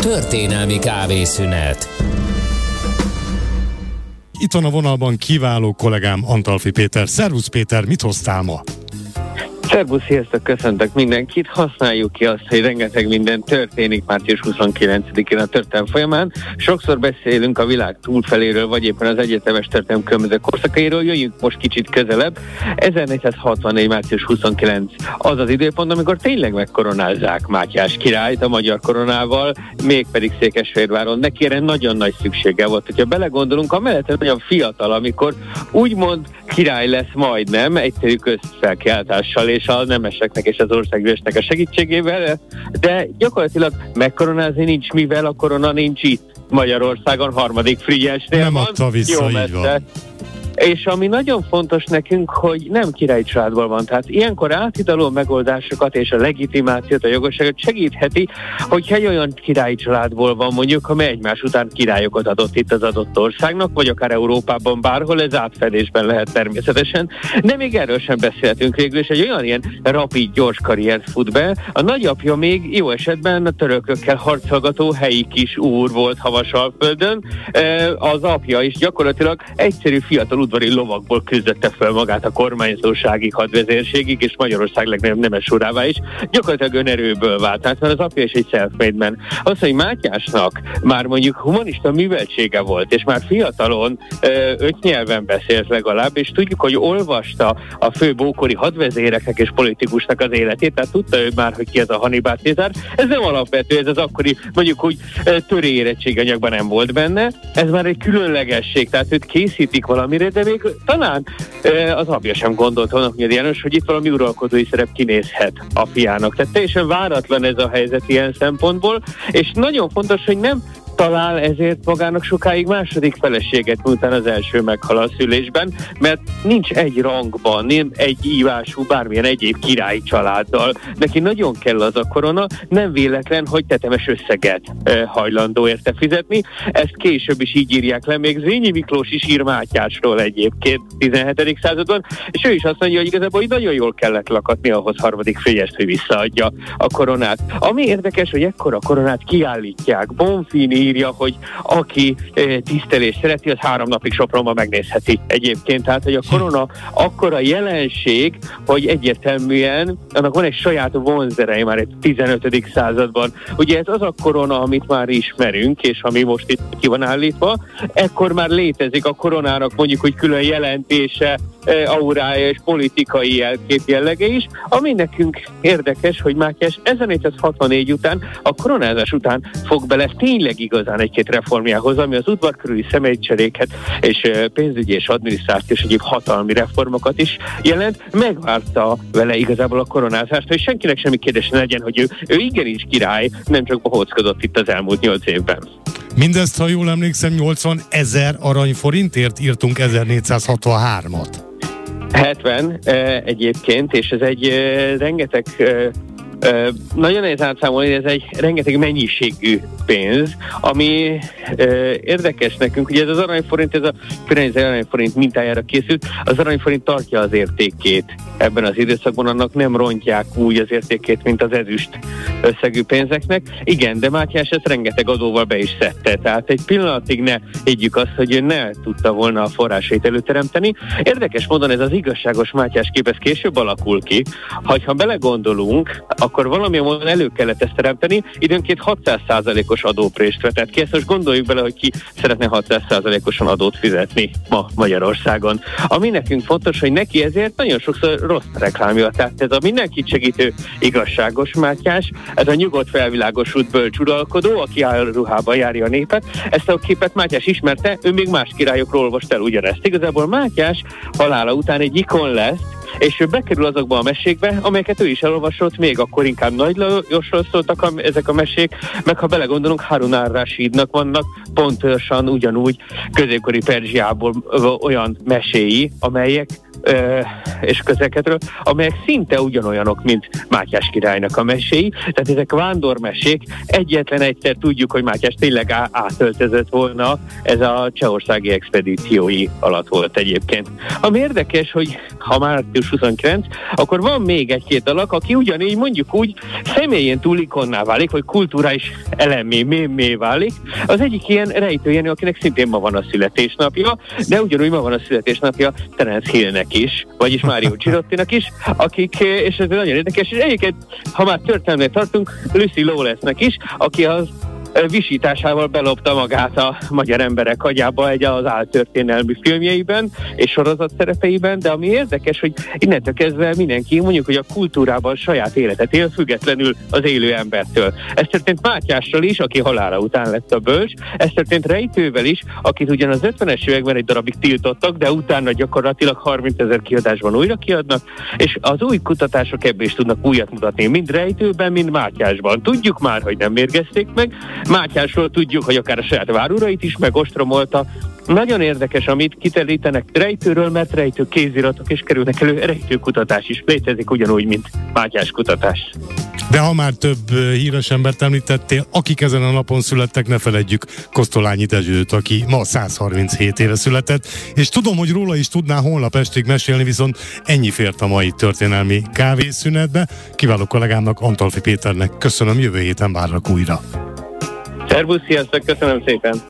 Történelmi kávészünet. Itt van a vonalban kiváló kollégám Antalfi Péter. Szervusz Péter, mit hoztál ma? Szervusz, sziasztok, köszöntök mindenkit. Használjuk ki azt, hogy rengeteg minden történik március 29-én a történelm folyamán. Sokszor beszélünk a világ túlfeléről, vagy éppen az egyetemes történelem különböző korszakairól. Jöjjünk most kicsit közelebb. 1464. március 29 az az időpont, amikor tényleg megkoronázzák Mátyás királyt a magyar koronával, mégpedig Székesfehérváron. Neki erre nagyon nagy szüksége volt. Hogyha belegondolunk, amellett nagyon fiatal, amikor úgymond király lesz majdnem, egyszerű közfelkiáltással és a nemeseknek és az országgyűlésnek a segítségével, de gyakorlatilag megkoronázni nincs, mivel a korona nincs itt. Magyarországon harmadik Frigyesnél Nem van. adta vissza, Jó így messze. van. És ami nagyon fontos nekünk, hogy nem királyi családból van. Tehát ilyenkor áthidaló megoldásokat és a legitimációt, a jogosságot segítheti, hogyha egy olyan királyi családból van mondjuk, amely egymás után királyokat adott itt az adott országnak, vagy akár Európában bárhol, ez átfedésben lehet természetesen. De még erről sem beszélhetünk végül, és egy olyan ilyen rapid, gyors karriert fut be. A nagyapja még jó esetben a törökökkel harcolgató helyi kis úr volt Havasalföldön, az apja is gyakorlatilag egyszerű fiatal udvari lovakból küzdötte fel magát a kormányzóságig, hadvezérségig, és Magyarország legnagyobb nemes urává is. Gyakorlatilag önerőből vált, tehát mert az apja is egy self man. Az, hogy Mátyásnak már mondjuk humanista műveltsége volt, és már fiatalon öt nyelven beszélt legalább, és tudjuk, hogy olvasta a fő ókori hadvezéreknek és politikusnak az életét, tehát tudta ő már, hogy ki ez a Hannibal Cézár. Ez nem alapvető, ez az akkori mondjuk úgy ö, törő érettséganyagban nem volt benne, ez már egy különlegesség, tehát őt készítik valamire, de még talán az apja sem gondolt volna, hogy János, hogy itt valami uralkodói szerep kinézhet a fiának. Tehát teljesen váratlan ez a helyzet ilyen szempontból, és nagyon fontos, hogy nem talál ezért magának sokáig második feleséget, miután az első meghal a szülésben, mert nincs egy rangban, nem egy ívású, bármilyen egyéb királyi családdal. Neki nagyon kell az a korona, nem véletlen, hogy tetemes összeget e, hajlandó érte fizetni. Ezt később is így írják le, még Zrínyi Miklós is ír Mátyásról egyébként 17. században, és ő is azt mondja, hogy igazából hogy nagyon jól kellett lakatni ahhoz harmadik fényest, hogy visszaadja a koronát. Ami érdekes, hogy ekkor a koronát kiállítják. Bonfini írja, hogy aki eh, tisztelés szereti, az három napig Sopronban megnézheti egyébként. Tehát, hogy a korona akkora jelenség, hogy egyértelműen annak van egy saját vonzereje már egy 15. században. Ugye ez az a korona, amit már ismerünk, és ami most itt ki van állítva, ekkor már létezik a koronának mondjuk, hogy külön jelentése, aurája és politikai jelkép jellege is, ami nekünk érdekes, hogy Mátyás 1464 után, a koronázás után fog bele tényleg igazán egy-két reformjához, ami az udvar körüli személycseréket és pénzügyi és adminisztrációs és egyéb hatalmi reformokat is jelent, megvárta vele igazából a koronázást, hogy senkinek semmi kérdés ne legyen, hogy ő, ő igenis király, nem csak bohóckodott itt az elmúlt nyolc évben. Mindezt, ha jól emlékszem, 80 ezer aranyforintért írtunk 1463-at. 70 eh, egyébként, és ez egy eh, rengeteg eh, nagyon nehéz átszámolni, ez egy rengeteg mennyiségű pénz, ami érdekes nekünk, ugye ez az aranyforint, ez a Firenze aranyforint mintájára készült, az aranyforint tartja az értékét ebben az időszakban, annak nem rontják úgy az értékét, mint az ezüst összegű pénzeknek. Igen, de Mátyás ezt rengeteg adóval be is szedte, tehát egy pillanatig ne higgyük azt, hogy ő ne tudta volna a forrásait előteremteni. Érdekes módon ez az igazságos Mátyás kép, ez később alakul ki. Ha, ha belegondolunk, akkor valamilyen módon elő kellett ezt teremteni, időnként 600%-os adóprést vetett ki. Ezt most gondoljuk bele, hogy ki szeretne 600%-osan adót fizetni ma Magyarországon. Ami nekünk fontos, hogy neki ezért nagyon sokszor rossz reklámja. Tehát ez a mindenkit segítő igazságos Mátyás, ez a nyugodt felvilágosult bölcsuralkodó, aki ruhában járja a népet. Ezt a képet Mátyás ismerte, ő még más királyokról olvast el ugyanezt. Igazából Mátyás halála után egy ikon lesz, és ő bekerül azokba a mesékbe, amelyeket ő is elolvasott, még akkor inkább Nagy Lajosról szóltak a, ezek a mesék, meg ha belegondolunk, Harun ar-Rashidnak vannak pontosan ugyanúgy középkori Perzsiából olyan meséi, amelyek és közeketről, amelyek szinte ugyanolyanok, mint Mátyás királynak a meséi. Tehát ezek vándormesék. Egyetlen egyszer tudjuk, hogy Mátyás tényleg á- átöltözött volna, ez a csehországi expedíciói alatt volt egyébként. Ami érdekes, hogy ha március 29, akkor van még egy-két alak, aki ugyanígy mondjuk úgy személyén túl ikonná válik, vagy kulturális elemmé, mémé válik. Az egyik ilyen rejtőjenő, akinek szintén ma van a születésnapja, de ugyanúgy ma van a születésnapja Terence Hillnek is, vagyis Mário Csirottinak is, akik, és ez nagyon érdekes, és egyébként, ha már történelmet tartunk, Lucy Lawlessnek is, aki az visításával belopta magát a magyar emberek agyába egy az áltörténelmi filmjeiben és sorozat szerepeiben, de ami érdekes, hogy innentől kezdve mindenki mondjuk, hogy a kultúrában saját életet él, függetlenül az élő embertől. Ez történt Mátyással is, aki halála után lett a bölcs, ez történt Rejtővel is, akit ugyan az 50-es években egy darabig tiltottak, de utána gyakorlatilag 30 ezer kiadásban újra kiadnak, és az új kutatások ebből is tudnak újat mutatni, mind Rejtőben, mind Mátyásban. Tudjuk már, hogy nem mérgezték meg, Mátyásról tudjuk, hogy akár a saját várurait is megostromolta. Nagyon érdekes, amit kitelítenek rejtőről, mert rejtő kéziratok és kerülnek elő, rejtőkutatás is létezik ugyanúgy, mint Mátyás kutatás. De ha már több híres embert említettél, akik ezen a napon születtek, ne feledjük Kosztolányi Dezsőt, aki ma 137 éve született, és tudom, hogy róla is tudná holnap estig mesélni, viszont ennyi fért a mai történelmi kávészünetbe. Kiváló kollégámnak, Antalfi Péternek köszönöm, jövő héten várlak újra. Szervusz, sziasztok, köszönöm szépen!